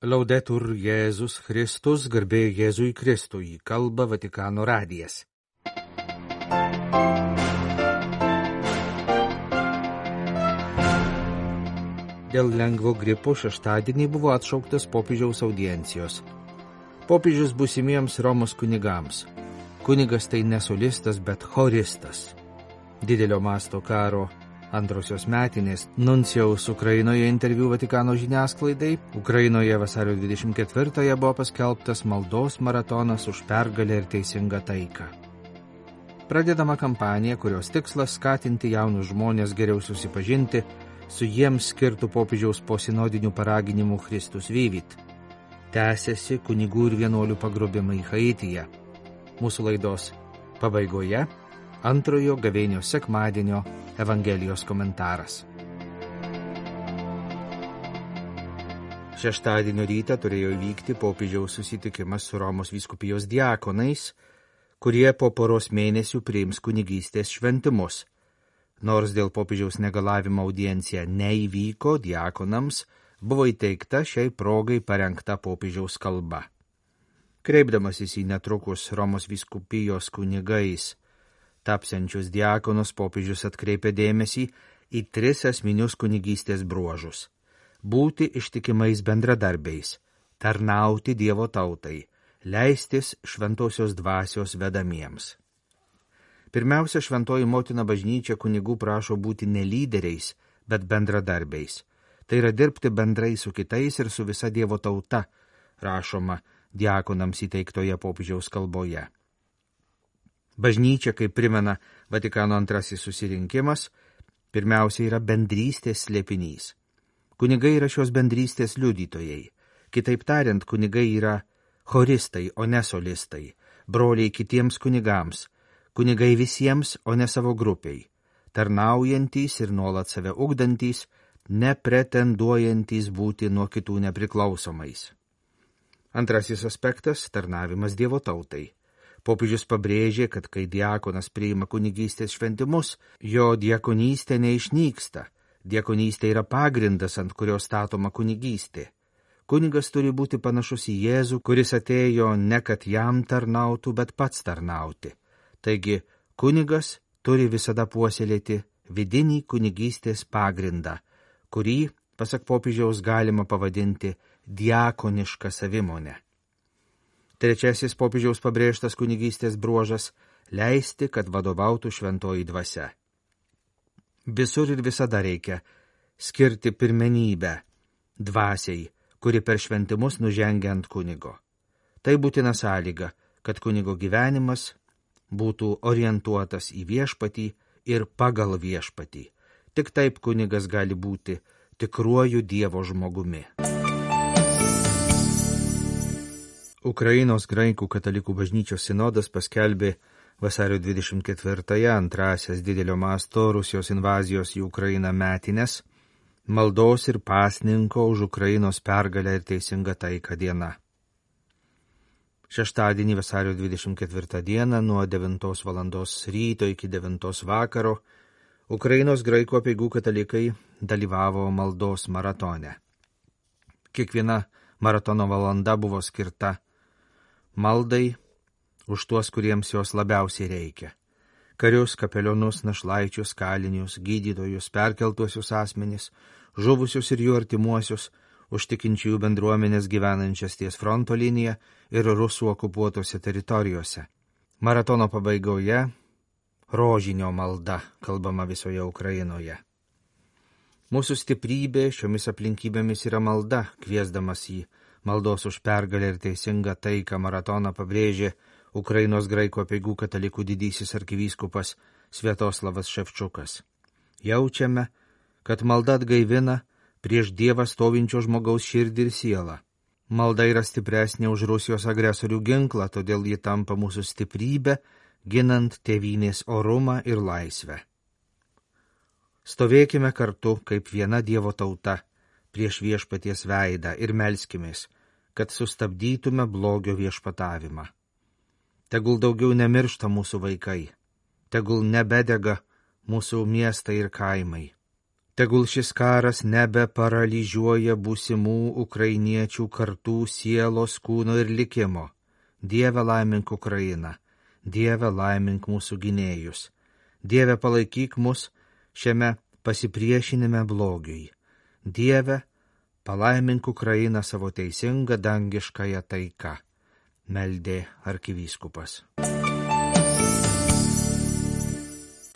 Laudetur Jėzus Kristus, garbė Jėzui Kristui, kalba Vatikano radijas. Dėl lengvo gripo šeštadienį buvo atšauktas popiežiaus audiencijos. Popiežius busimiems Romos kunigams. Kunigas tai ne solistas, bet choristas. Didelio masto karo antrosios metinės nuncijaus Ukrainoje interviu Vatikano žiniasklaidai. Ukrainoje vasario 24-ąją buvo paskelbtas maldos maratonas už pergalę ir teisingą taiką. Pradedama kampanija, kurios tikslas skatinti jaunus žmonės geriau susipažinti su jiems skirtų popiežiaus posinodinių paraginimų Kristus vyvit. Tęsiasi kunigų ir vienuolių pagrobimai Haityje. Mūsų laidos pabaigoje antrojo gavėnio sekmadienio Evangelijos komentaras. Šeštadienio rytą turėjo įvykti popiežiaus susitikimas su Romos vyskupijos diakonais, kurie po poros mėnesių priims kunigystės šventimus. Nors dėl popiežiaus negalavimo audiencija neįvyko, diakonams buvo įteikta šiai progai parengta popiežiaus kalba. Kreipdamasis į netrukus Romos vyskupijos kunigais tapsiančius diakonus popiežius atkreipė dėmesį į tris asmenius kunigystės bruožus - būti ištikimais bendradarbiais, tarnauti Dievo tautai, leistis šventosios dvasios vedamiems. Pirmiausia, šventoji motina bažnyčia kunigų prašo būti ne lyderiais, bet bendradarbiais. Tai yra dirbti bendrai su kitais ir su visa Dievo tauta, rašoma diakonams įteiktoje popiežiaus kalboje. Bažnyčia, kaip primena Vatikano antrasis susirinkimas, pirmiausia yra bendrystės slėpinys. Kunigai yra šios bendrystės liudytojai. Kitaip tariant, kunigai yra choristai, o ne solistai, broliai kitiems kunigams, kunigai visiems, o ne savo grupiai, tarnaujantys ir nuolat save ugdantys, nepretenduojantys būti nuo kitų nepriklausomais. Antrasis aspektas - tarnavimas Dievo tautai. Popiežius pabrėžė, kad kai diakonas priima kunigystės šventimus, jo diakonystė neišnyksta. Diakonystė yra pagrindas, ant kurio statoma kunigystė. Kunigas turi būti panašus į Jėzų, kuris atėjo ne kad jam tarnautų, bet pats tarnauti. Taigi, kunigas turi visada puoselėti vidinį kunigystės pagrindą, kurį, pasak popiežiaus, galima pavadinti diakonišką savimonę. Trečiasis popiežiaus pabrėžtas kunigystės bruožas - leisti, kad vadovautų šventoji dvasia. Visur ir visada reikia skirti pirmenybę dvasiai, kuri per šventimus nužengia ant kunigo. Tai būtina sąlyga, kad kunigo gyvenimas būtų orientuotas į viešpatį ir pagal viešpatį. Tik taip kunigas gali būti tikruoju Dievo žmogumi. Ukrainos graikų katalikų bažnyčios sinodas paskelbė vasario 24-ąją antrasias didelio masto Rusijos invazijos į Ukrainą metinės maldos ir pasninko už Ukrainos pergalę ir teisingą taiką diena. Šeštadienį vasario 24 dieną nuo 9 val. ryto iki 9 vakaro Ukrainos graikų apieigų katalikai dalyvavo maldos maratone. Kiekviena maratono valanda buvo skirta maldai už tuos, kuriems jos labiausiai reikia. Karius, kapelionus, našlaičius, kalinius, gydytojus, perkeltuosius asmenis, žuvusius ir jų artimuosius, užtikinčiųjų bendruomenės gyvenančias ties fronto linija ir rusų okupuotose teritorijose. Maratono pabaigoje - rožinio malda, kalbama visoje Ukrainoje. Mūsų stiprybė šiomis aplinkybėmis yra malda, kviesdamas į maldos už pergalę ir teisingą taiką maratoną pabrėžė Ukrainos graikų apieigų katalikų didysis arkivyskupas Svietoslavas Ševčiukas. Jaučiame, kad malda atgaivina prieš Dievą stovinčio žmogaus širdį ir sielą. Malda yra stipresnė už Rusijos agresorių ginklą, todėl ji tampa mūsų stiprybę, ginant tėvynės orumą ir laisvę. Stovėkime kartu kaip viena Dievo tauta prieš viešpaties veidą ir melskimės, kad sustabdytume blogio viešpatavimą. Tegul daugiau nemiršta mūsų vaikai, tegul nebedega mūsų miestai ir kaimai, Tegul šis karas nebe paralyžiuoja būsimų ukrainiečių kartų sielos, kūno ir likimo. Dieve laimink Ukrainą, Dieve laimink mūsų gynėjus, Dieve palaikyk mus šiame pasipriešinime blogiui. Dieve, palaimink Ukrainą savo teisingą dangiškąją taiką, meldė arkivyskupas.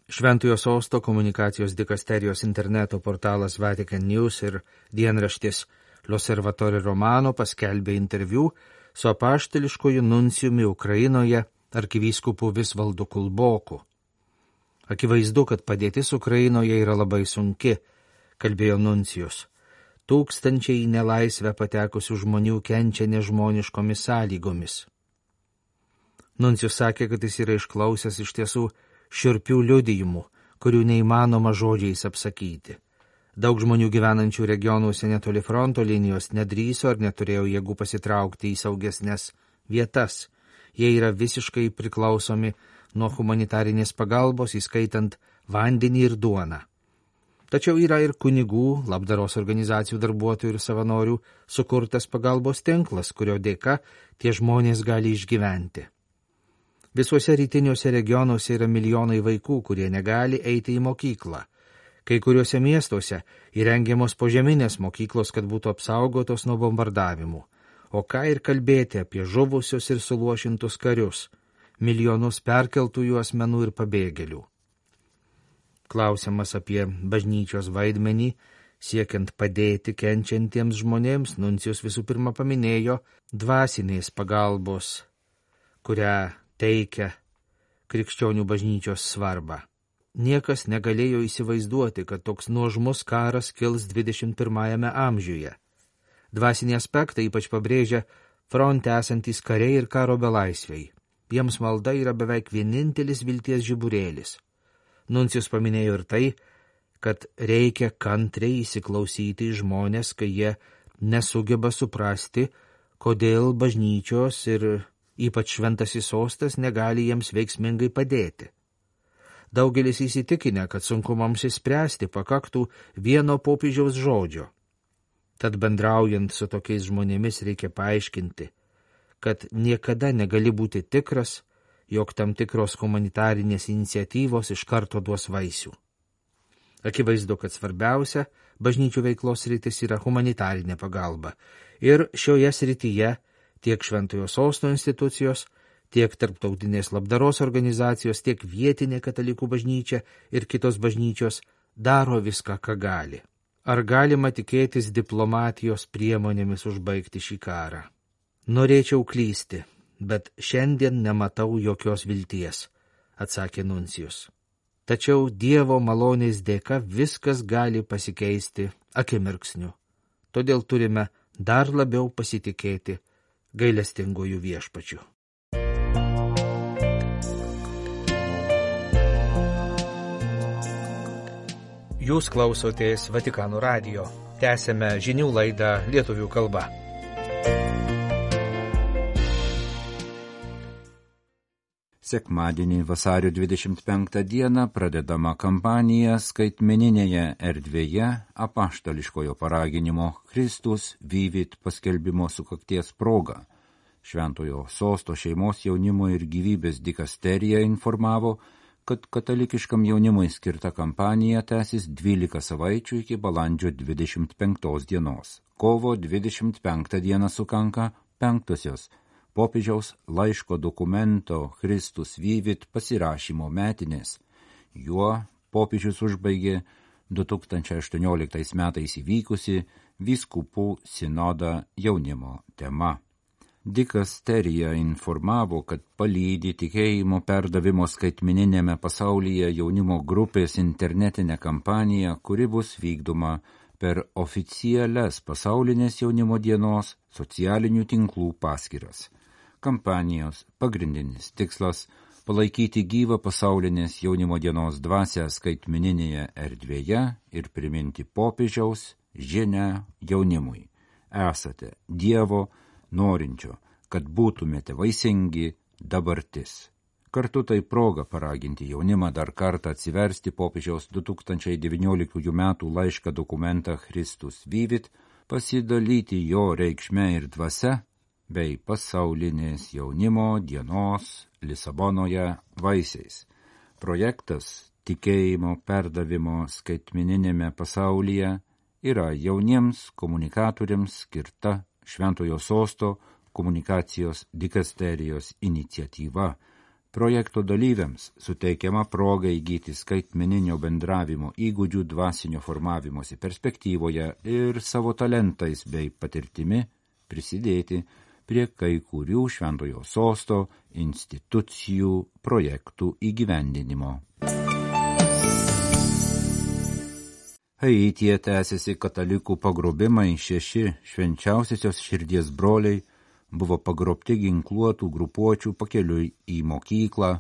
Šventojo sosto komunikacijos dikasterijos interneto portalas Vatican News ir dienraštis L'Osservatore Romano paskelbė interviu su apaštališkoju nuncijumi Ukrainoje arkivyskupu Visvaldu Kulboku. Akivaizdu, kad padėtis Ukrainoje yra labai sunki, kalbėjo nuncijus. Tūkstančiai į nelaisvę patekusių žmonių kenčia nežmoniškomis sąlygomis. Nuncijus sakė, kad jis yra išklausęs iš tiesų širpių liudijimų, kurių neįmanoma žodžiais apsakyti. Daug žmonių gyvenančių regionuose netoli fronto linijos nedryso ar neturėjo jėgų pasitraukti į saugesnės vietas. Jie yra visiškai priklausomi nuo humanitarinės pagalbos, įskaitant vandenį ir duoną. Tačiau yra ir kunigų, labdaros organizacijų darbuotojų ir savanorių sukurtas pagalbos tinklas, kurio dėka tie žmonės gali išgyventi. Visuose rytiniuose regionuose yra milijonai vaikų, kurie negali eiti į mokyklą. Kai kuriuose miestuose įrengiamos požeminės mokyklos, kad būtų apsaugotos nuo bombardavimų. O ką ir kalbėti apie žuvusius ir suluošintus karius, milijonus perkeltųjų asmenų ir pabėgėlių. Klausimas apie bažnyčios vaidmenį, siekiant padėti kenčiantiems žmonėms, nuncijus visų pirma paminėjo dvasinės pagalbos, kurią teikia krikščionių bažnyčios svarbą. Niekas negalėjo įsivaizduoti, kad toks nuožmus karas kils 21-ame amžiuje. Dvasinį aspektą ypač pabrėžia fronte esantys kariai ir karo belaisviai. Jiems malda yra beveik vienintelis vilties žiburėlis. Nuncijus paminėjo ir tai, kad reikia kantriai įsiklausyti į žmonės, kai jie nesugeba suprasti, kodėl bažnyčios ir ypač šventasis sostas negali jiems veiksmingai padėti. Daugelis įsitikinę, kad sunkumams įspręsti pakaktų vieno popiežiaus žodžio. Tad bendraujant su tokiais žmonėmis reikia paaiškinti, kad niekada negali būti tikras, jog tam tikros humanitarinės iniciatyvos iš karto duos vaisių. Akivaizdu, kad svarbiausia bažnyčių veiklos rytis yra humanitarinė pagalba ir šioje srityje tiek Šventojo Sosto institucijos, tiek tarptautinės labdaros organizacijos, tiek vietinė katalikų bažnyčia ir kitos bažnyčios daro viską, ką gali. Ar galima tikėtis diplomatijos priemonėmis užbaigti šį karą? Norėčiau klysti, bet šiandien nematau jokios vilties, atsakė Nuncijus. Tačiau Dievo malonės dėka viskas gali pasikeisti akimirksniu. Todėl turime dar labiau pasitikėti gailestingojų viešpačių. Jūs klausotės Vatikanų radio. Tęsėme žinių laidą lietuvių kalba. Sekmadienį vasario 25 dieną pradedama kampanija skaitmeninėje erdvėje apaštališkojo paraginimo Kristus vyvit paskelbimo sukakties proga. Šventojo sosto šeimos jaunimo ir gyvybės dikasterija informavo, kad katalikiškam jaunimui skirta kampanija tęsis 12 savaičių iki balandžio 25 dienos. Kovo 25 dieną sukanka penktosios popiežiaus laiško dokumento Kristus Vyvit pasirašymo metinės. Juo popiežius užbaigė 2018 metais įvykusi vyskupų sinodą jaunimo tema. Dikasterija informavo, kad palydi tikėjimo perdavimo skaitmininėme pasaulyje jaunimo grupės internetinę kampaniją, kuri bus vykdoma per oficialias pasaulinės jaunimo dienos socialinių tinklų paskiras. Kampanijos pagrindinis tikslas - palaikyti gyvą pasaulinės jaunimo dienos dvasę skaitmininėje erdvėje ir priminti popiežiaus žinę jaunimui. Esate Dievo norinčio, kad būtumėte vaisingi dabartis. Kartu tai proga paraginti jaunimą dar kartą atsiversti popiežiaus 2019 m. laišką dokumentą Kristus Vyvit, pasidalyti jo reikšme ir dvasia, bei pasaulinės jaunimo dienos Lisabonoje vaisiais. Projektas tikėjimo perdavimo skaitmininėme pasaulyje yra jauniems komunikatoriams skirta Šventojo sosto komunikacijos dikasterijos iniciatyva. Projekto dalyviams suteikiama proga įgyti skaitmeninio bendravimo įgūdžių dvasinio formavimosi perspektyvoje ir savo talentais bei patirtimi prisidėti prie kai kurių šventojo sosto institucijų projektų įgyvendinimo. Haityje tęsiasi katalikų pagrobimai šeši švenčiausiosios širdies broliai buvo pagrobti ginkluotų grupuočių pakeliui į mokyklą,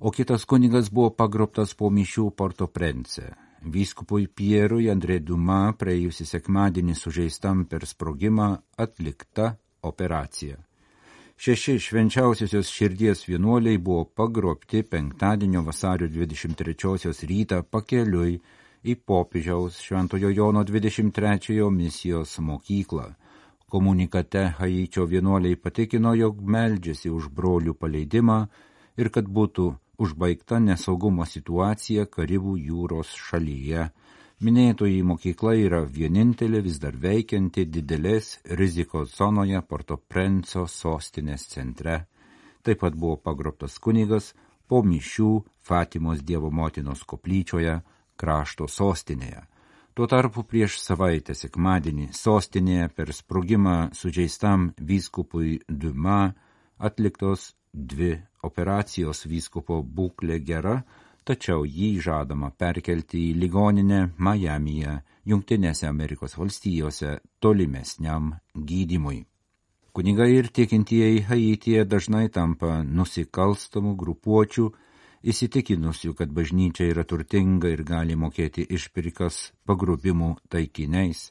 o kitas kunigas buvo pagrobtas po mišių Porto Prence. Vyskupui Pierui Andrė Duma praėjusį sekmadienį sužeistam per sprogimą atlikta operacija. Šeši švenčiausiosios širdies vienuoliai buvo pagrobti penktadienio vasario 23 rytą pakeliui į popiežiaus Šventojo Jono 23 misijos mokyklą Komunikate Haičio vienuoliai patikino, jog meldžiasi už brolių paleidimą ir kad būtų užbaigta nesaugumo situacija Karibų jūros šalyje. Minėtoji mokykla yra vienintelė vis dar veikianti didelės rizikos zonoje Porto Prenco sostinės centre. Taip pat buvo pagrobtas kunigas po mišių Fatimos Dievo motinos koplyčioje krašto sostinėje. Tuo tarpu prieš savaitę sekmadienį sostinėje per sprogimą sužeistam vyskupui Duma atliktos dvi operacijos vyskupo būklė gera, tačiau jį žadama perkelti į ligoninę Majamyje, Junktinėse Amerikos valstijose tolimesniam gydimui. Kunigai ir tikintieji Haityje dažnai tampa nusikalstamų grupuočių įsitikinusių, kad bažnyčia yra turtinga ir gali mokėti išpirkas pagrupimų taikiniais.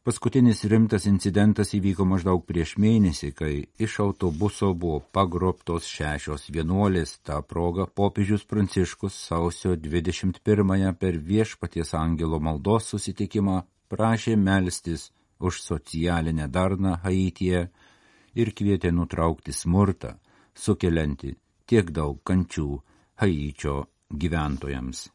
Paskutinis rimtas incidentas įvyko maždaug prieš mėnesį, kai iš autobuso buvo pagrobtos šešios vienuolės. Ta proga popiežius Pranciškus sausio 21-ąją per viešpaties angelo maldos susitikimą prašė melstis už socialinę darną Haityje ir kvietė nutraukti smurtą, sukelianti tiek daug kančių Haičio gyventojams.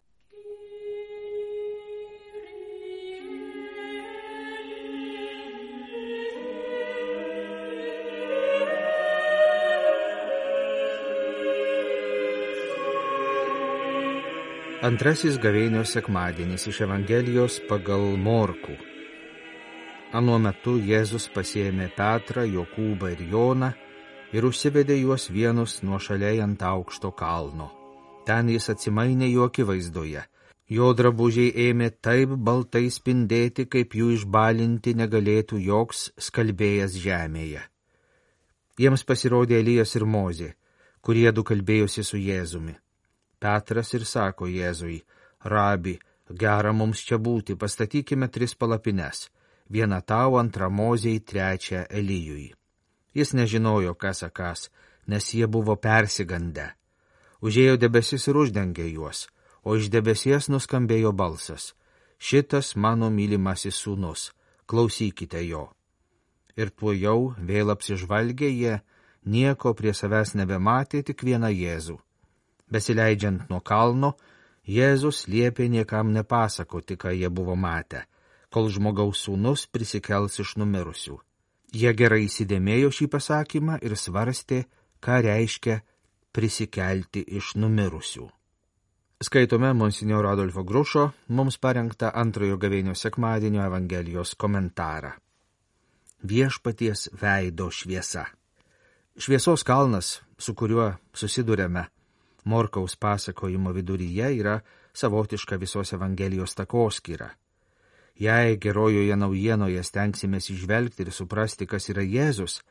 Antrasis gavėnios sekmadienis iš Evangelijos pagal Morkų. Anuo metu Jėzus pasėmė Petrą, Jokūbą ir Joną ir užsivedė juos vienus nuo šaliai ant aukšto kalno. Ten jis atsimainė jų akivaizdoje. Jo drabužiai ėmė taip baltai spindėti, kaip jų išbalinti negalėtų joks skalbėjas žemėje. Jiems pasirodė Elijas ir Mozė, kurie du kalbėjosi su Jėzumi. Petras ir sako Jėzui, rabi, gera mums čia būti, pastatykime tris palapines, vieną tau, antrą Mozei, trečią Elijui. Jis nežinojo, kas akas, nes jie buvo persigandę. Užėjo debesis ir uždengė juos, o iš debesies nuskambėjo balsas. Šitas mano mylimasis sūnus, klausykite jo. Ir tuo jau vėl apsižvalgė jie, nieko prie savęs nebematė, tik vieną Jėzų. Besileidžiant nuo kalno, Jėzus liepė niekam nepasakoti, ką jie buvo matę, kol žmogaus sūnus prisikels iš numirusių. Jie gerai įsidėmėjo šį pasakymą ir svarstė, ką reiškia prisikelti iš numirusių. Skaitome Monsinjoro Adolfo Grušo mums parengtą antrojo gavėnio sekmadienio Evangelijos komentarą. Viešpaties veido šviesa. Šviesos kalnas, su kuriuo susidurėme Morkaus pasakojimo viduryje, yra savotiška visos Evangelijos takoskyra. Jei gerojoje naujienoje stengsimės išvelgti ir suprasti, kas yra Jėzus,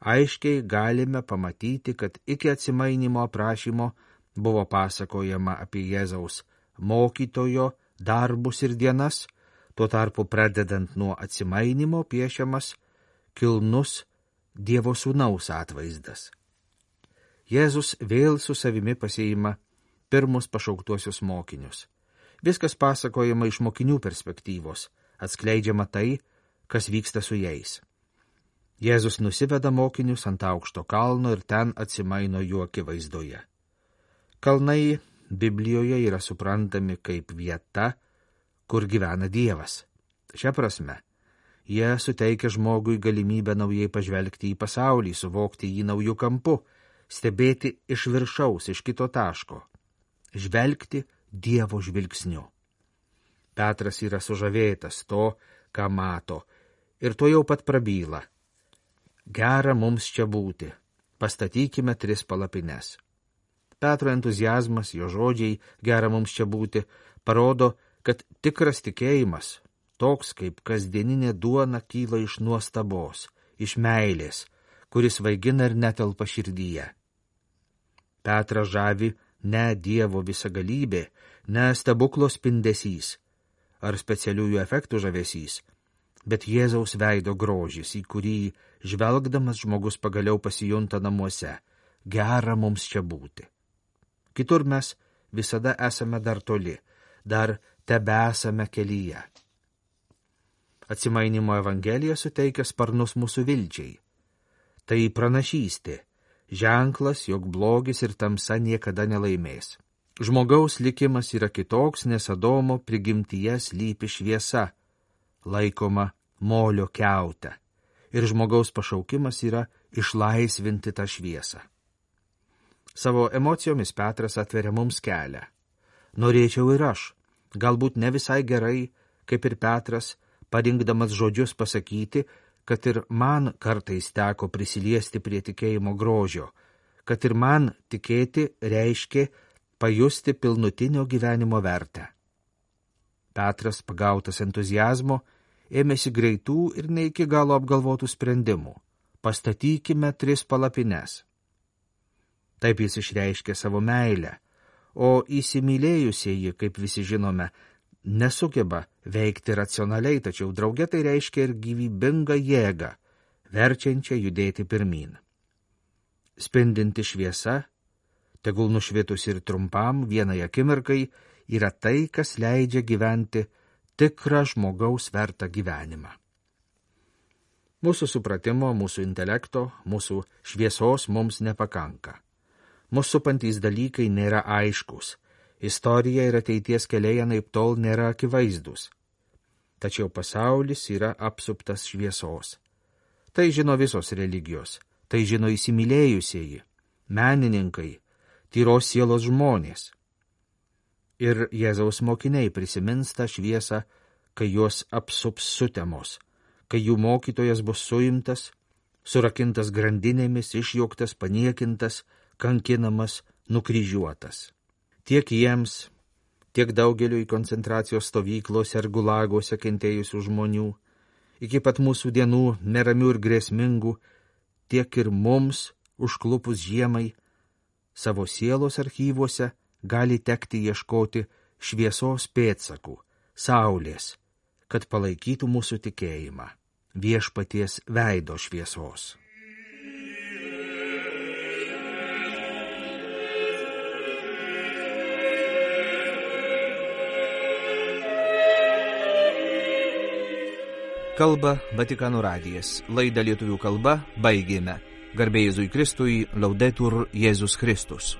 aiškiai galime pamatyti, kad iki atsimainimo aprašymo buvo pasakojama apie Jėzaus mokytojo darbus ir dienas, tuo tarpu pradedant nuo atsimainimo piešiamas kilnus Dievo sūnaus atvaizdas. Jėzus vėl su savimi pasieima pirmus pašauktuosius mokinius. Viskas pasakojama iš mokinių perspektyvos, atskleidžiama tai, kas vyksta su jais. Jėzus nusiveda mokinius ant aukšto kalno ir ten atsimaino jų akivaizdoje. Kalnai Biblijoje yra suprantami kaip vieta, kur gyvena Dievas. Šia prasme, jie suteikia žmogui galimybę naujai pažvelgti į pasaulį, suvokti jį naujų kampų, stebėti iš viršaus, iš kito taško, žvelgti Dievo žvilgsniu. Petras yra sužavėtas to, ką mato, ir to jau pat prabyla. Gera mums čia būti, pastatykime tris palapines. Petro entuzijazmas, jo žodžiai, gera mums čia būti, parodo, kad tikras tikėjimas, toks kaip kasdieninė duona, kyla iš nuostabos, iš meilės, kuris vaigina ir netelpa širdyje. Petra žavi ne Dievo visagalybė, ne stebuklo spindesys ar specialiųjų efektų žavesys, bet Jėzaus veido grožis, į kurį žvelgdamas žmogus pagaliau pasijunta namuose. Gera mums čia būti. Kitur mes visada esame dar toli, dar tebesame kelyje. Atsimainimo Evangelija suteikia sparnus mūsų vilčiai. Tai pranašystė, ženklas, jog blogis ir tamsa niekada nelaimės. Žmogaus likimas yra kitoks, nes Adomo prigimtyje slypi šviesa, laikoma molio keutę, ir žmogaus pašaukimas yra išlaisvinti tą šviesą. Savo emocijomis Petras atveria mums kelią. Norėčiau ir aš, galbūt ne visai gerai, kaip ir Petras, parinkdamas žodžius pasakyti, kad ir man kartais teko prisiliesti prie tikėjimo grožio, kad ir man tikėti reiškia pajusti pilnutinio gyvenimo vertę. Petras, pagautas entuzijazmo, ėmėsi greitų ir ne iki galo apgalvotų sprendimų. Pastatykime tris palapines. Taip jis išreiškė savo meilę, o įsimylėjusieji, kaip visi žinome, nesugeba veikti racionaliai, tačiau draugė tai reiškia ir gyvybingą jėgą, verčiančią judėti pirmin. Spindinti šviesa, tegul nušvitus ir trumpam vienai akimirkai, yra tai, kas leidžia gyventi tikrą žmogaus vertą gyvenimą. Mūsų supratimo, mūsų intelekto, mūsų šviesos mums nepakanka mūsų supantys dalykai nėra aiškus, istorija ir ateities keliai anaip tol nėra akivaizdus. Tačiau pasaulis yra apsuptas šviesos. Tai žino visos religijos, tai žino įsimylėjusieji, menininkai, tyros sielos žmonės. Ir Jėzaus mokiniai prisimins tą šviesą, kai juos apsups sutemos, kai jų mokytojas bus suimtas, surakintas grandinėmis, išjoktas, paniekintas, kankinamas, nukryžiuotas. Tiek jiems, tiek daugeliu į koncentracijos stovyklose ar gulagose kentėjusių žmonių, iki pat mūsų dienų neramių ir grėsmingų, tiek ir mums, užklupus žiemai, savo sielos archyvuose gali tekti ieškoti šviesos pėdsakų, saulės, kad palaikytų mūsų tikėjimą, viešpaties veido šviesos. Kalba Vatikano radijas. Laidą lietuvių kalba baigėme. Garbėjai Jėzui Kristui, laudetur Jėzus Kristus.